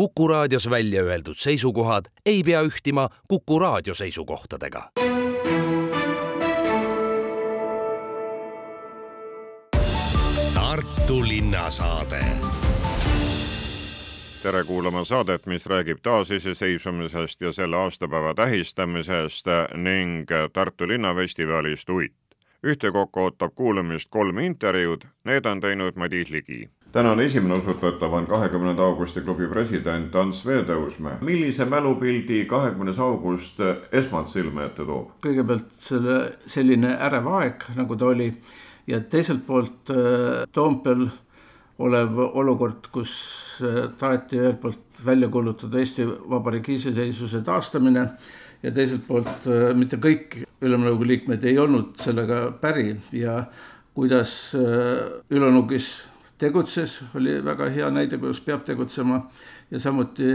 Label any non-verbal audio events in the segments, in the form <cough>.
Kuku raadios välja öeldud seisukohad ei pea ühtima Kuku raadio seisukohtadega. Tartu linnasaade tere kuulama saadet, mis räägib taasiseseisvumisest ja selle aastapäeva tähistamisest ning Tartu linnafestivalist Uit. ühtekokku ootab kuulamist kolm intervjuud, need on teinud Madis Ligi. Tänane esimene osutatav on kahekümnenda augusti klubi president Ants Veetõusmäe. millise mälupildi kahekümnes august esmalt silme ette toob? kõigepealt selle selline ärev aeg, nagu ta oli ja teiselt poolt äh, Toompeal olev olukord, kus äh, taheti ühelt poolt välja kuulutada Eesti Vabariigi iseseisvuse taastamine ja teiselt poolt äh, mitte kõik Ülemnõukogu liikmed ei olnud sellega päri ja kuidas Ülenurgis tegutses, oli väga hea näide, kuidas peab tegutsema ja samuti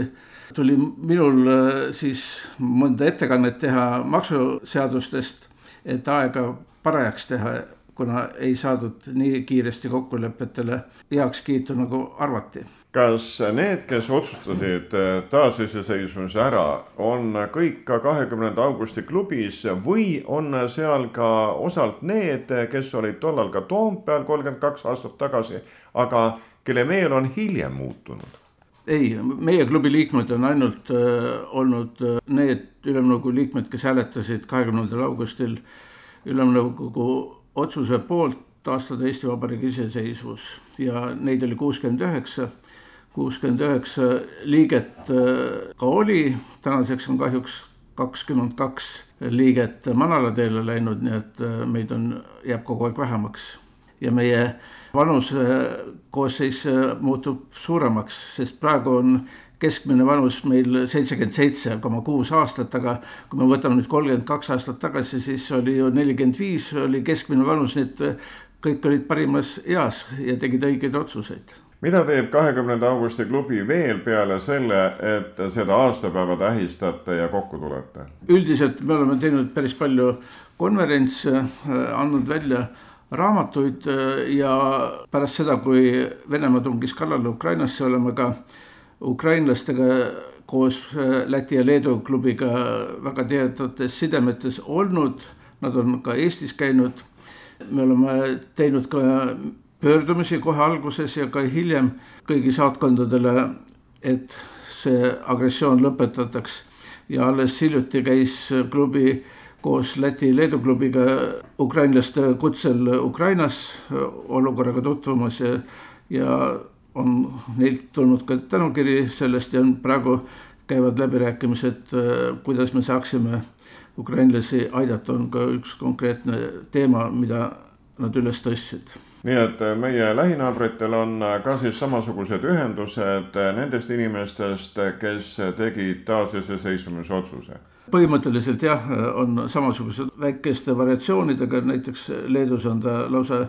tuli minul siis mõnda ettekannet teha maksuseadustest, et aega parajaks teha kuna ei saadud nii kiiresti kokkulepetele heakskiitu, nagu arvati. Kas need, kes otsustasid taasiseseisvumise ära, on kõik ka kahekümnenda augusti klubis või on seal ka osalt need, kes olid tollal ka Toompeal kolmkümmend kaks aastat tagasi, aga kelle meel on hiljem muutunud? ei, meie klubi liikmed on ainult äh, olnud äh, need ülemnõukogu liikmed, kes hääletasid kahekümnendal augustil ülemnõukogu otsuse poolt taastada Eesti Vabariigi iseseisvus ja neid oli kuuskümmend üheksa. Kuuskümmend üheksa liiget äh, ka oli, tänaseks on kahjuks kakskümmend kaks liiget manalateele läinud, nii et äh, meid on, jääb kogu aeg vähemaks. ja meie vanuse koosseis äh, muutub suuremaks, sest praegu on keskmine vanus meil seitsekümmend seitse koma kuus aastat, aga kui me võtame nüüd kolmkümmend kaks aastat tagasi, siis oli ju nelikümmend viis oli keskmine vanus, nii et kõik olid parimas eas ja tegid õigeid otsuseid mida teeb kahekümnenda augusti klubi veel peale selle, et seda aastapäeva tähistate ja kokku tulete? üldiselt me oleme teinud päris palju konverentse, andnud välja raamatuid ja pärast seda, kui Venemaa tungis kallale Ukrainasse, oleme ka ukrainlastega koos äh, Läti ja Leedu klubiga väga tihedates sidemetes olnud, nad on ka Eestis käinud. me oleme teinud ka pöördumisi kohe alguses ja ka hiljem kõigi saatkondadele, et see agressioon lõpetataks. ja alles hiljuti käis klubi koos Läti-Leedu klubiga ukrainlaste kutsel Ukrainas olukorraga tutvumas ja, ja on neilt tulnud ka tänukiri sellest ja praegu käivad läbirääkimised, kuidas me saaksime ukrainlasi aidata, on ka üks konkreetne teema, mida nad üles tõstsid nii et äh, meie lähinaabritel on äh, ka siis samasugused ühendused nendest inimestest, kes tegid taasiseseisvumise otsuse? põhimõtteliselt jah, on samasugused väikeste variatsioonidega, näiteks Leedus on ta lausa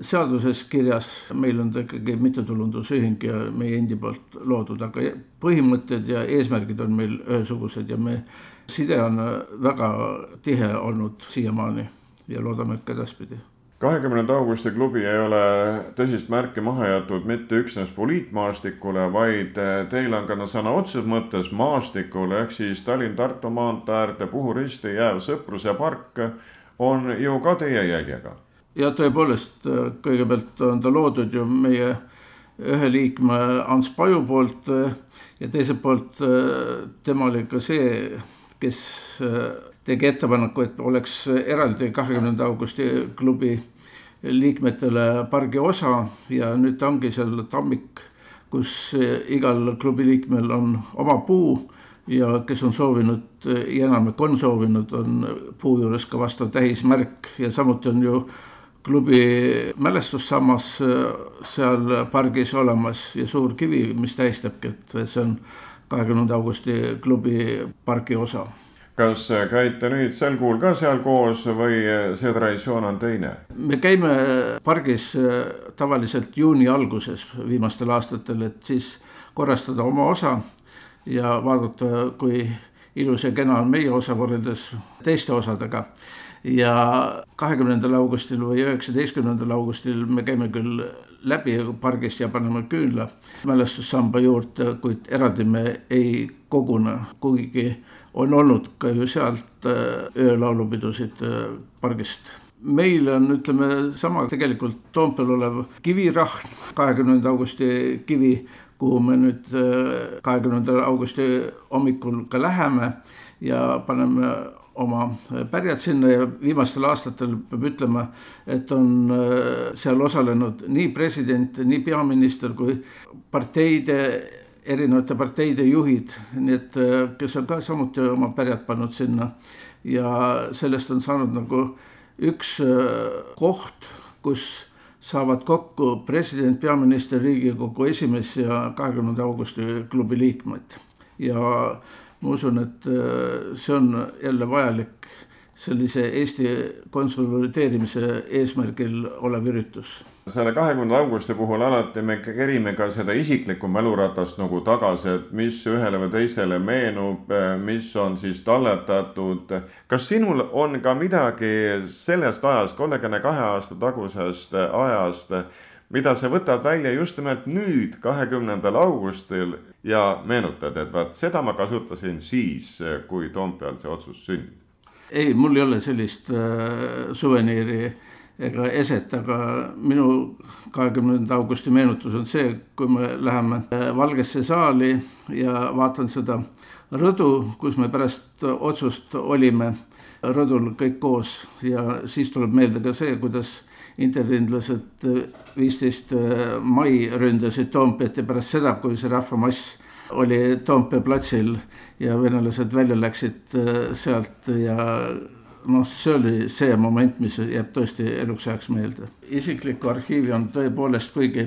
seaduses kirjas, meil on ta ikkagi mittetulundusühing ja meie endi poolt loodud, aga põhimõtted ja eesmärgid on meil ühesugused ja me, side on väga tihe olnud siiamaani ja loodame, et ka edaspidi kahekümnenda augusti klubi ei ole tõsist märki maha jätnud mitte üksnes poliitmaastikule, vaid teil on ka no sõna otseses mõttes maastikul ehk siis Tallinn-Tartu maantee äärde Puhu risti jääv Sõpruse park on ju ka teie jäljega. Ja tõepoolest, äh, kõigepealt on ta loodud ju meie ühe liikme Ants Paju poolt äh, ja teiselt poolt tema oli ka see, kes tegi ettepaneku, et oleks eraldi kahekümnenda augusti klubi liikmetele pargi osa ja nüüd ta ongi seal tammik, kus igal klubi liikmel on oma puu ja kes on soovinud ja enamik on soovinud, on puu juures ka vastav tähismärk ja samuti on ju klubi mälestussammas äh, seal pargis olemas ja suur kivi, mis tähistabki, et see on kahekümnenda augusti klubi pargi osa. Kas käite nüüd sel kuul ka seal koos või see traditsioon on teine? me käime pargis äh, tavaliselt juuni alguses viimastel aastatel, et siis korrastada oma osa ja vaadata, kui ilus ja kena on meie osa võrreldes teiste osadega ja kahekümnendal augustil või üheksateistkümnendal augustil me käime küll läbi pargist ja paneme küünla mälestussamba juurde, kuid eraldi me ei kogune, kuigi on olnud ka ju sealt äh, öölaulupidusid äh, pargist. Meil on, ütleme sama tegelikult Toompeal olev kivirahn, kahekümnenda augusti kivi, kuhu me nüüd äh, kahekümnendal augusti hommikul ka läheme ja paneme oma pärjad sinna ja viimastel aastatel peab ütlema, et on äh, seal osalenud nii president, nii peaminister kui parteide, erinevate parteide juhid, nii et äh, kes on ka samuti oma pärjad pannud sinna. ja sellest on saanud nagu üks äh, koht, kus saavad kokku president, peaminister, riigikogu esimees ja kahekümnenda augusti klubi liikmed ja ma usun, et äh, see on jälle vajalik sellise Eesti konsolideerimise eesmärgil olev üritus selle kahekümnenda augusti puhul alati me kerime ka seda isiklikku mäluratast nagu tagasi, et mis ühele või teisele meenub, mis on siis talletatud. kas sinul on ka midagi sellest ajast, kolmekümne kahe aasta tagusest ajast, mida sa võtad välja just nimelt nüüd, kahekümnendal augustil ja meenutad, et vaat seda ma kasutasin siis, kui Toompeal see otsus sündis? ei, mul ei ole sellist äh, suveniiri ega eset, aga minu kahekümnenda augusti meenutus on see, kui me läheme äh, Valgesse saali ja vaatan seda rõdu, kus me pärast otsust olime rõdul kõik koos ja siis tuleb meelde ka see, kuidas interrindlased viisteist mai ründasid Toompead ja pärast seda, kui see rahvamass oli Toompea platsil ja venelased välja läksid äh, sealt ja noh, see oli see moment, mis jääb tõesti eluks ajaks meelde. isiklikku arhiivi on tõepoolest, kuigi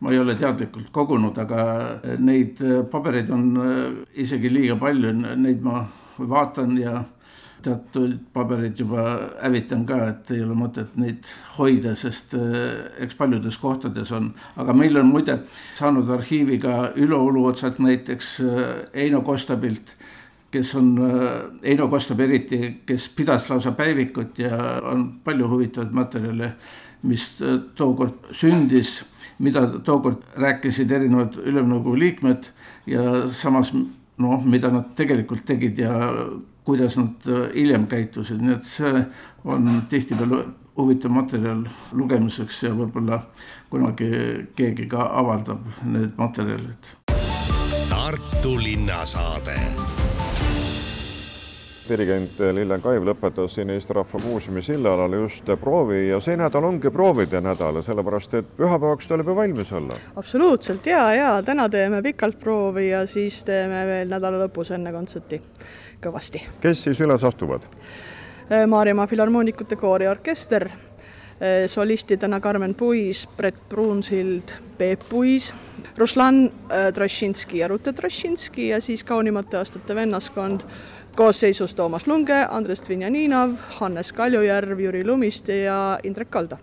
ma ei ole teadlikult kogunud, aga neid pabereid on isegi liiga palju, neid ma vaatan ja teatud pabereid juba hävitan ka, et ei ole mõtet neid hoida, sest eh, eks paljudes kohtades on, aga meil on muide saanud arhiivi ka Ülo Uluotsalt näiteks eh, Eino Kostabilt kes on, eh, Eino Kostab eriti, kes pidas lausa päevikut ja on palju huvitavaid materjale, mis tookord sündis, mida tookord rääkisid erinevad ülemnõukogu liikmed ja samas noh, mida nad tegelikult tegid ja kuidas nad äh, hiljem käitusid, nii et see on tihtipeale huvitav materjal lugemiseks ja võib-olla kunagi keegi ka avaldab need materjalid. Tartu linnasaade dirigent Lille Kaiv lõpetas siin Eesti Rahva Muuseumi sillaalal just proovi ja see nädal ongi proovide nädal, sellepärast et pühapäevaks tuleb ju valmis olla. absoluutselt ja, ja täna teeme pikalt proovi ja siis teeme veel nädala lõpus enne kontserti kõvasti. kes siis üles astuvad? Äh, Maarjamaa Filharmoonikute kooriorkester, äh, solistidena Karmen Puis, Brett Pruunsild, Peep Puis, Ruslan Trošinski äh, ja Rute Trošinski ja siis kaunimate aastate vennaskond koosseisus Toomas Lunge, Andres Dvinjaninov, Hannes Kaljujärv, Jüri Lumiste ja Indrek Kalda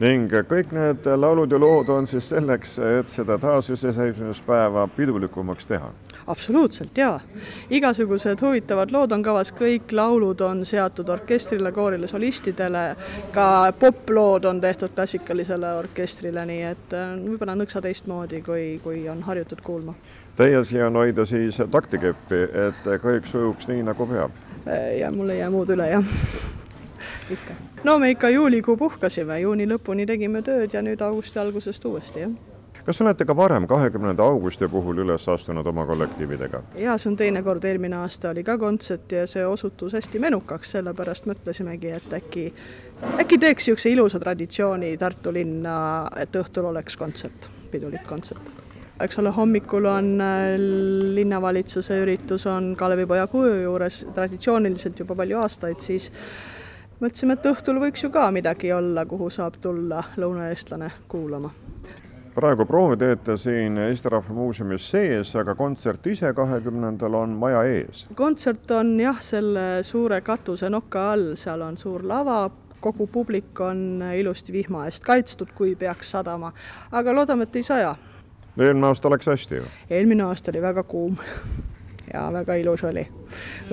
ning kõik need laulud ja lood on siis selleks, et seda taasiseseisvumispäeva pidulikumaks teha absoluutselt jaa. igasugused huvitavad lood on kavas, kõik laulud on seatud orkestrile, koorile, solistidele, ka poplood on tehtud klassikalisele orkestrile, nii et äh, võib-olla nõksa teistmoodi, kui, kui on harjutud kuulma. Teie siia on hoida siis taktikeppi, et kõik sujuks nii, nagu peab? Äh, ja mul ei jää muud üle, jah ikka. no me ikka juulikuu puhkasime, juuni lõpuni tegime tööd ja nüüd augusti algusest uuesti, jah kas olete ka varem, kahekümnenda augusti puhul üles astunud oma kollektiividega? jaa, see on teine kord, eelmine aasta oli ka kontsert ja see osutus hästi menukaks, sellepärast mõtlesimegi, et äkki, äkki teeks niisuguse ilusa traditsiooni Tartu linna, et õhtul oleks kontsert, pidulik kontsert eks ole, hommikul on äh, linnavalitsuse üritus on Kalevipoja kuju juures traditsiooniliselt juba palju aastaid, siis mõtlesime, et õhtul võiks ju ka midagi olla, kuhu saab tulla lõunaeestlane kuulama praegu proovi teete siin Eesti Rahva Muuseumis sees, aga kontsert ise kahekümnendal on maja ees. kontsert on jah, selle suure katuse noka all, seal on suur lava, kogu publik on ilusti vihma eest kaitstud, kui peaks sadama, aga loodame, et ei saja. eelmine aasta läks hästi ju? eelmine aasta oli väga kuum ja väga ilus oli.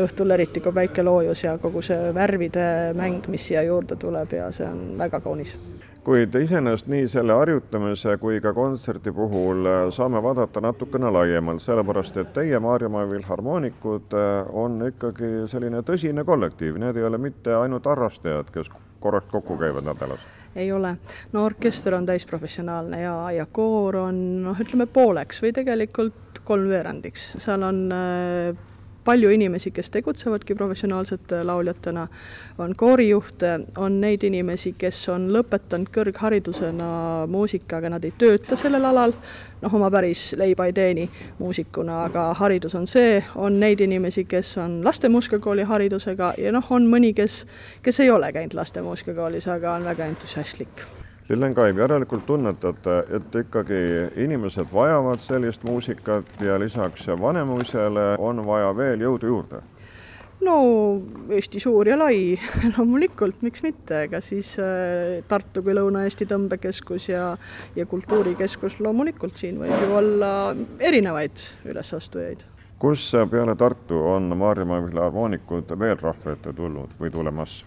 õhtul eriti, kui päike loojus ja kogu see värvide mäng, mis siia juurde tuleb ja see on väga kaunis. Kuid iseenesest nii selle harjutamise kui ka kontserdi puhul äh, saame vaadata natukene laiemalt, sellepärast et teie Maarjamaa Filharmoonikud äh, on ikkagi selline tõsine kollektiiv, need ei ole mitte ainult harrastajad, kes korraks kokku käivad nädalas. Ei ole, no orkester on täisprofessionaalne ja, ja koor on noh, ütleme pooleks või tegelikult kolmveerandiks, seal on äh, palju inimesi, kes tegutsevadki professionaalsete lauljatena, on koorijuhte, on neid inimesi, kes on lõpetanud kõrgharidusena muusika, aga nad ei tööta sellel alal, noh, oma päris leiba ei teeni muusikuna, aga haridus on see, on neid inimesi, kes on laste muusikakooli haridusega ja noh, on mõni, kes, kes ei ole käinud laste muusikakoolis, aga on väga entusiastlik Lillen Kaib, järelikult tunnetate, et ikkagi inimesed vajavad sellist muusikat ja lisaks Vanemuisele on vaja veel jõudu juurde? no Eesti suur ja lai, <laughs> loomulikult, miks mitte, ega siis äh, Tartu kui Lõuna-Eesti tõmbekeskus ja, ja kultuurikeskus, loomulikult siin võib ju olla erinevaid ülesastujaid. kus peale Tartu on Maarjamaa Filharmoonikud veel rahva ette tulnud või tulemas?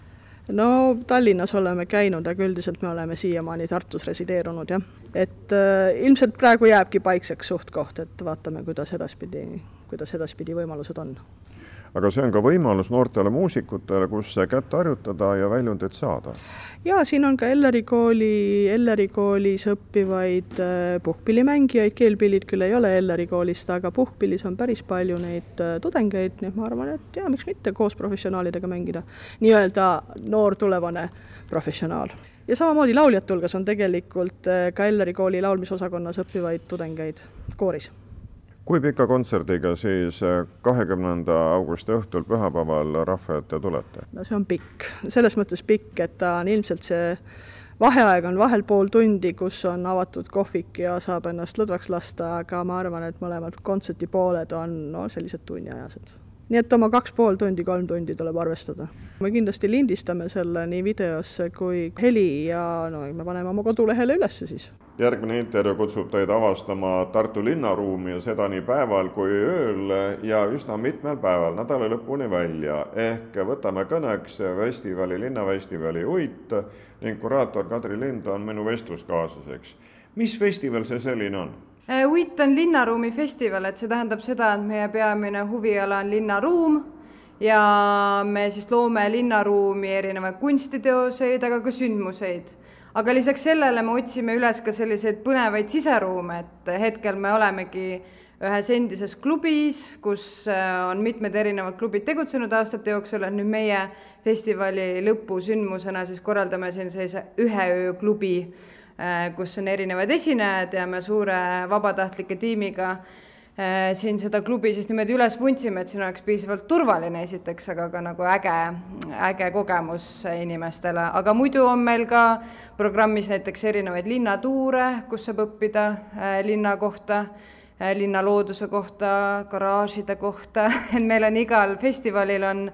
No Tallinnas oleme käinud, aga üldiselt me oleme siiamaani Tartus resideerunud, jah. et äh, ilmselt praegu jääbki paikseks suht-koht, et vaatame, kuidas edaspidi, kuidas edaspidi võimalused on aga see on ka võimalus noortele muusikutele, kus kätt harjutada ja väljundeid saada. ja siin on ka Elleri kooli, Elleri koolis õppivaid äh, puhkpillimängijaid, keelpillid küll ei ole Elleri koolist, aga puhkpillis on päris palju neid äh, tudengeid, nii et ma arvan, et jaa, miks mitte koos professionaalidega mängida. nii-öelda noor tulevane professionaal ja samamoodi lauljate hulgas on tegelikult äh, ka Elleri kooli laulmisosakonnas õppivaid tudengeid kooris kui pika kontserdiga siis äh, kahekümnenda augusti õhtul pühapäeval rahva ette tulete? no see on pikk, selles mõttes pikk, et ta on ilmselt see vaheaeg on vahel pool tundi, kus on avatud kohvik ja saab ennast lõdvaks lasta, aga ma arvan, et mõlemad kontserdi pooled on no sellised tunniajased nii et oma kaks pool tundi, kolm tundi tuleb arvestada. me kindlasti lindistame selle nii videosse kui heli ja no me paneme oma kodulehele ülesse siis. järgmine intervjuu kutsub teid avastama Tartu linnaruumi ja seda nii päeval kui ööl ja üsna mitmel päeval nädala lõpuni välja. ehk võtame kõneks festivali, linnafestivali Uit ning kuraator Kadri Lind on minu vestluskaaslaseks. mis festival see selline on? Äh, Uit on linnaruumi festival, et see tähendab seda, et meie peamine huviala on linnaruum ja me siis loome linnaruumi erinevaid kunstiteoseid, aga ka sündmuseid. aga lisaks sellele me otsime üles ka selliseid põnevaid siseruume, et hetkel me olemegi ühes endises klubis, kus äh, on mitmed erinevad klubid tegutsenud aastate jooksul, et nüüd meie festivali lõpusündmusena siis korraldame siin sellise ühe öö klubi kus on erinevad esinejad ja me suure vabatahtlike tiimiga äh, siin seda klubi siis niimoodi üles vuntsime, et siin oleks piisavalt turvaline esiteks, aga ka nagu äge, äge kogemus inimestele, aga muidu on meil ka programmis näiteks erinevaid linnatuure, kus saab õppida äh, linna kohta, linna looduse kohta, garaažide kohta, <laughs> et meil on igal festivalil on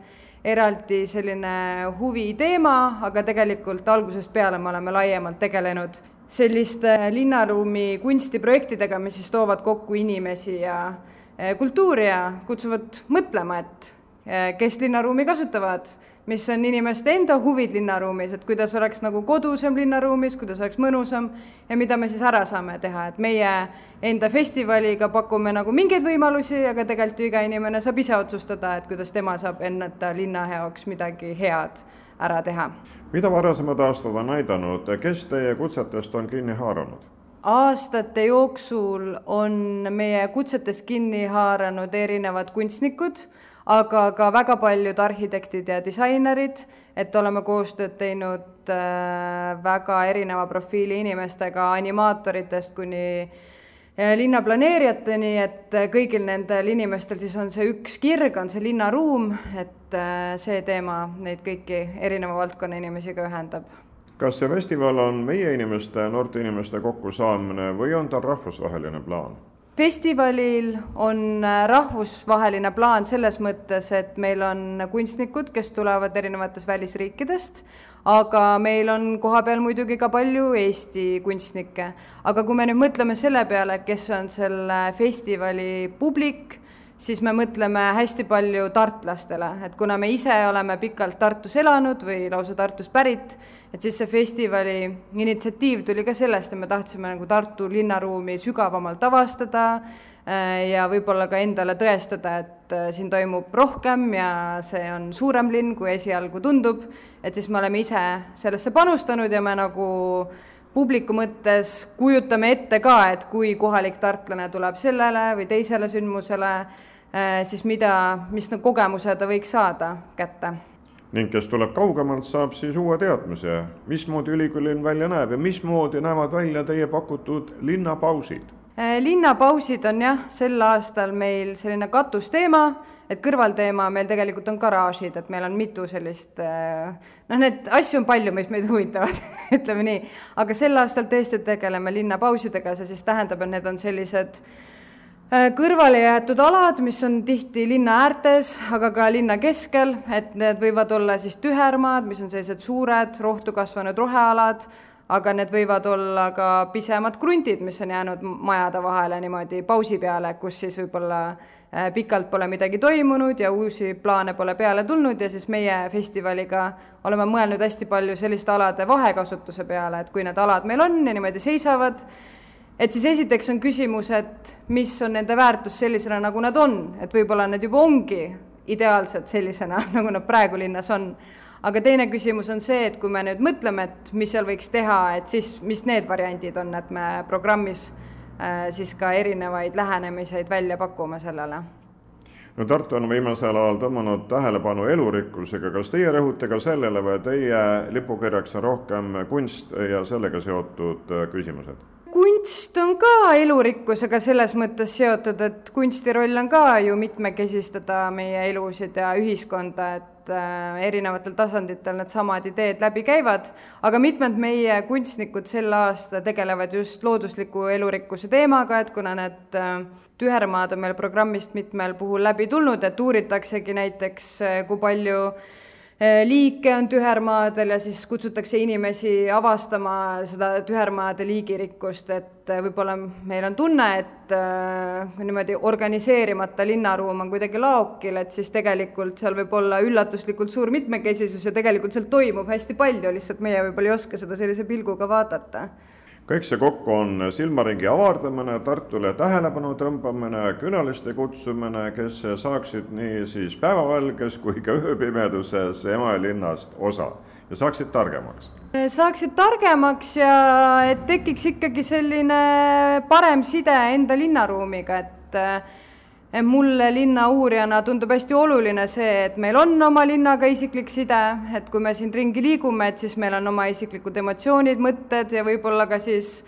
eraldi selline huviteema, aga tegelikult algusest peale me oleme laiemalt tegelenud selliste linnaruumi kunstiprojektidega, mis siis toovad kokku inimesi ja eh, kultuuri ja kutsuvad mõtlema, et eh, kes linnaruumi kasutavad, mis on inimeste enda huvid linnaruumis, et kuidas oleks nagu kodusam linnaruumis, kuidas oleks mõnusam ja mida me siis ära saame teha, et meie enda festivaliga pakume nagu mingeid võimalusi, aga tegelikult ju iga inimene saab ise otsustada, et kuidas tema saab enda linna jaoks midagi head ära teha. mida varasemad aastad on näidanud, kes teie kutsetest on kinni haaranud? aastate jooksul on meie kutsetest kinni haaranud erinevad kunstnikud, aga ka väga paljud arhitektid ja disainerid, et oleme koostööd teinud äh, väga erineva profiili inimestega, animaatoritest kuni linnaplaneerijateni, et kõigil nendel inimestel siis on see üks kirg, on see linnaruum, et äh, see teema neid kõiki erineva valdkonna inimesi ka ühendab. kas see festival on meie inimeste, noorte inimeste kokkusaamine või on tal rahvusvaheline plaan? Festivalil on äh, rahvusvaheline plaan selles mõttes, et meil on kunstnikud, kes tulevad erinevatest välisriikidest, aga meil on kohapeal muidugi ka palju Eesti kunstnikke. aga kui me nüüd mõtleme selle peale, kes on selle festivali publik, siis me mõtleme hästi palju tartlastele, et kuna me ise oleme pikalt Tartus elanud või lausa Tartust pärit, et siis see festivali initsiatiiv tuli ka sellest, et me tahtsime nagu Tartu linnaruumi sügavamalt avastada äh, ja võib-olla ka endale tõestada, et äh, siin toimub rohkem ja see on suurem linn, kui esialgu tundub, et siis me oleme ise sellesse panustanud ja me nagu publiku mõttes kujutame ette ka, et kui kohalik tartlane tuleb sellele või teisele sündmusele, siis mida, mis need kogemused ta võiks saada kätte. ning kes tuleb kaugemalt, saab siis uue teadmise, mismoodi ülikoolilinn välja näeb ja mismoodi näevad välja teie pakutud linnapausid? Äh, linnapausid on jah, sel aastal meil selline katusteema, et kõrvalteema meil tegelikult on garaažid, et meil on mitu sellist äh, noh, need asju on palju, mis meid huvitavad <laughs> ütleme nii, aga sel aastal tõesti tegeleme linnapausidega, see siis tähendab, et need on sellised äh, Äh, kõrvale jäetud alad, mis on tihti linna äärtes, aga ka linna keskel, et need võivad olla siis tühermaad, mis on sellised suured rohtu kasvanud rohealad, aga need võivad olla ka pisemad kruntid, mis on jäänud majade vahele niimoodi pausi peale, kus siis võib-olla äh, pikalt pole midagi toimunud ja uusi plaane pole peale tulnud ja siis meie festivaliga oleme mõelnud hästi palju selliste alade vahekasutuse peale, et kui need alad meil on ja niimoodi seisavad, et siis esiteks on küsimus, et mis on nende väärtus sellisena, nagu nad on, et võib-olla need juba ongi ideaalsed sellisena, <laughs> nagu nad praegu linnas on. aga teine küsimus on see, et kui me nüüd mõtleme, et mis seal võiks teha, et siis mis need variandid on, et me programmis äh, siis ka erinevaid lähenemiseid välja pakume sellele no Tartu on viimasel ajal tõmmanud tähelepanu elurikkusega, kas teie rõhute ka sellele või teie lipukirjaks on rohkem kunst ja sellega seotud äh, küsimused? Kunst on ka elurikkusega selles mõttes seotud, et kunsti roll on ka ju mitmekesistada meie elusid ja ühiskonda, et äh, erinevatel tasanditel needsamad ideed läbi käivad, aga mitmed meie kunstnikud sel aasta tegelevad just loodusliku elurikkuse teemaga, et kuna need äh, tühermaad on meil programmist mitmel puhul läbi tulnud, et uuritaksegi näiteks, äh, kui palju liike on tühermaadel ja siis kutsutakse inimesi avastama seda tühermaade liigirikkust, et äh, võib-olla meil on tunne, et äh, kui niimoodi organiseerimata linnaruum on kuidagi laokil, et siis tegelikult seal võib olla üllatuslikult suur mitmekesisus ja tegelikult seal toimub hästi palju, lihtsalt meie võib-olla ei oska seda sellise pilguga vaadata kõik see kokku on silmaringi avardamine, Tartule tähelepanu tõmbamine, külaliste kutsumine, kes saaksid nii siis päevavalges kui ka ööpimeduses Emajõe linnast osa ja saaksid targemaks. saaksid targemaks ja et tekiks ikkagi selline parem side enda linnaruumiga, et mulle linnauurijana tundub hästi oluline see, et meil on oma linnaga isiklik side, et kui me siin ringi liigume, et siis meil on oma isiklikud emotsioonid, mõtted ja võib-olla ka siis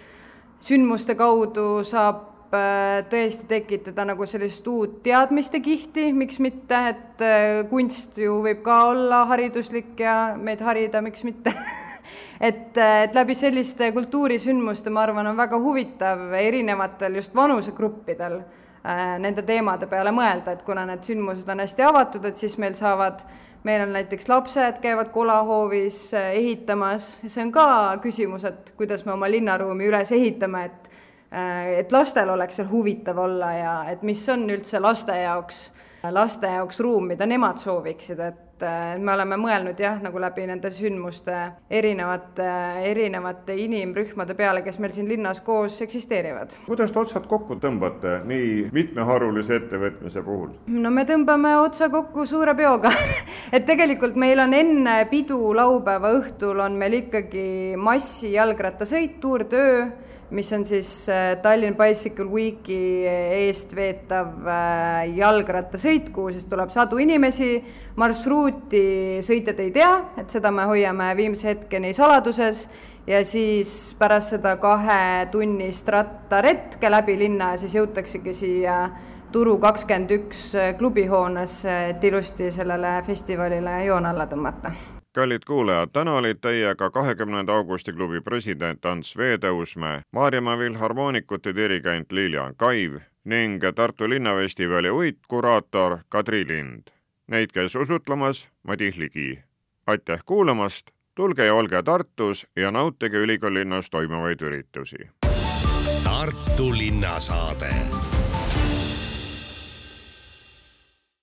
sündmuste kaudu saab äh, tõesti tekitada nagu sellist uut teadmiste kihti, miks mitte, et äh, kunst ju võib ka olla hariduslik ja meid harida, miks mitte. <laughs> Et, äh, et läbi selliste kultuurisündmuste, ma arvan, on väga huvitav erinevatel just vanusegruppidel nende teemade peale mõelda, et kuna need sündmused on hästi avatud, et siis meil saavad, meil on näiteks lapsed käivad kolahoovis äh, ehitamas, see on ka küsimus, et kuidas me oma linnaruumi üles ehitame, et äh, et lastel oleks seal huvitav olla ja et mis on üldse laste jaoks, laste jaoks ruum, mida nemad sooviksid, et et me oleme mõelnud jah, nagu läbi nende sündmuste erinevate, erinevate inimrühmade peale, kes meil siin linnas koos eksisteerivad. kuidas te otsad kokku tõmbate nii mitmeharulise ettevõtmise puhul? no me tõmbame otsa kokku suure peoga <laughs> et tegelikult meil on enne pidu laupäeva õhtul on meil ikkagi massijalgrattasõit, Tour de Öö mis on siis äh, Tallinn Bicycle Weeki eest veetav äh, jalgrattasõit, kuhu siis tuleb sadu inimesi. marsruuti sõitjad ei tea, et seda me hoiame viimse hetkeni saladuses ja siis pärast seda kahetunnist rattaretke läbi linna siis jõutaksegi siia Turu kakskümmend üks klubihoonesse, et ilusti sellele festivalile joon alla tõmmata kallid kuulajad, täna olid teiega kahekümnenda augusti klubi president Ants Veetõusmäe, Maarjamaa Filharmoonikute dirigent Lilian Kaiv ning Tartu Linnafestivali uitkuraator Kadri Lind. Neid käis usutlemas Madis Ligi. aitäh kuulamast, tulge ja olge Tartus ja nautige ülikooli linnas toimuvaid üritusi. Tartu linnasaade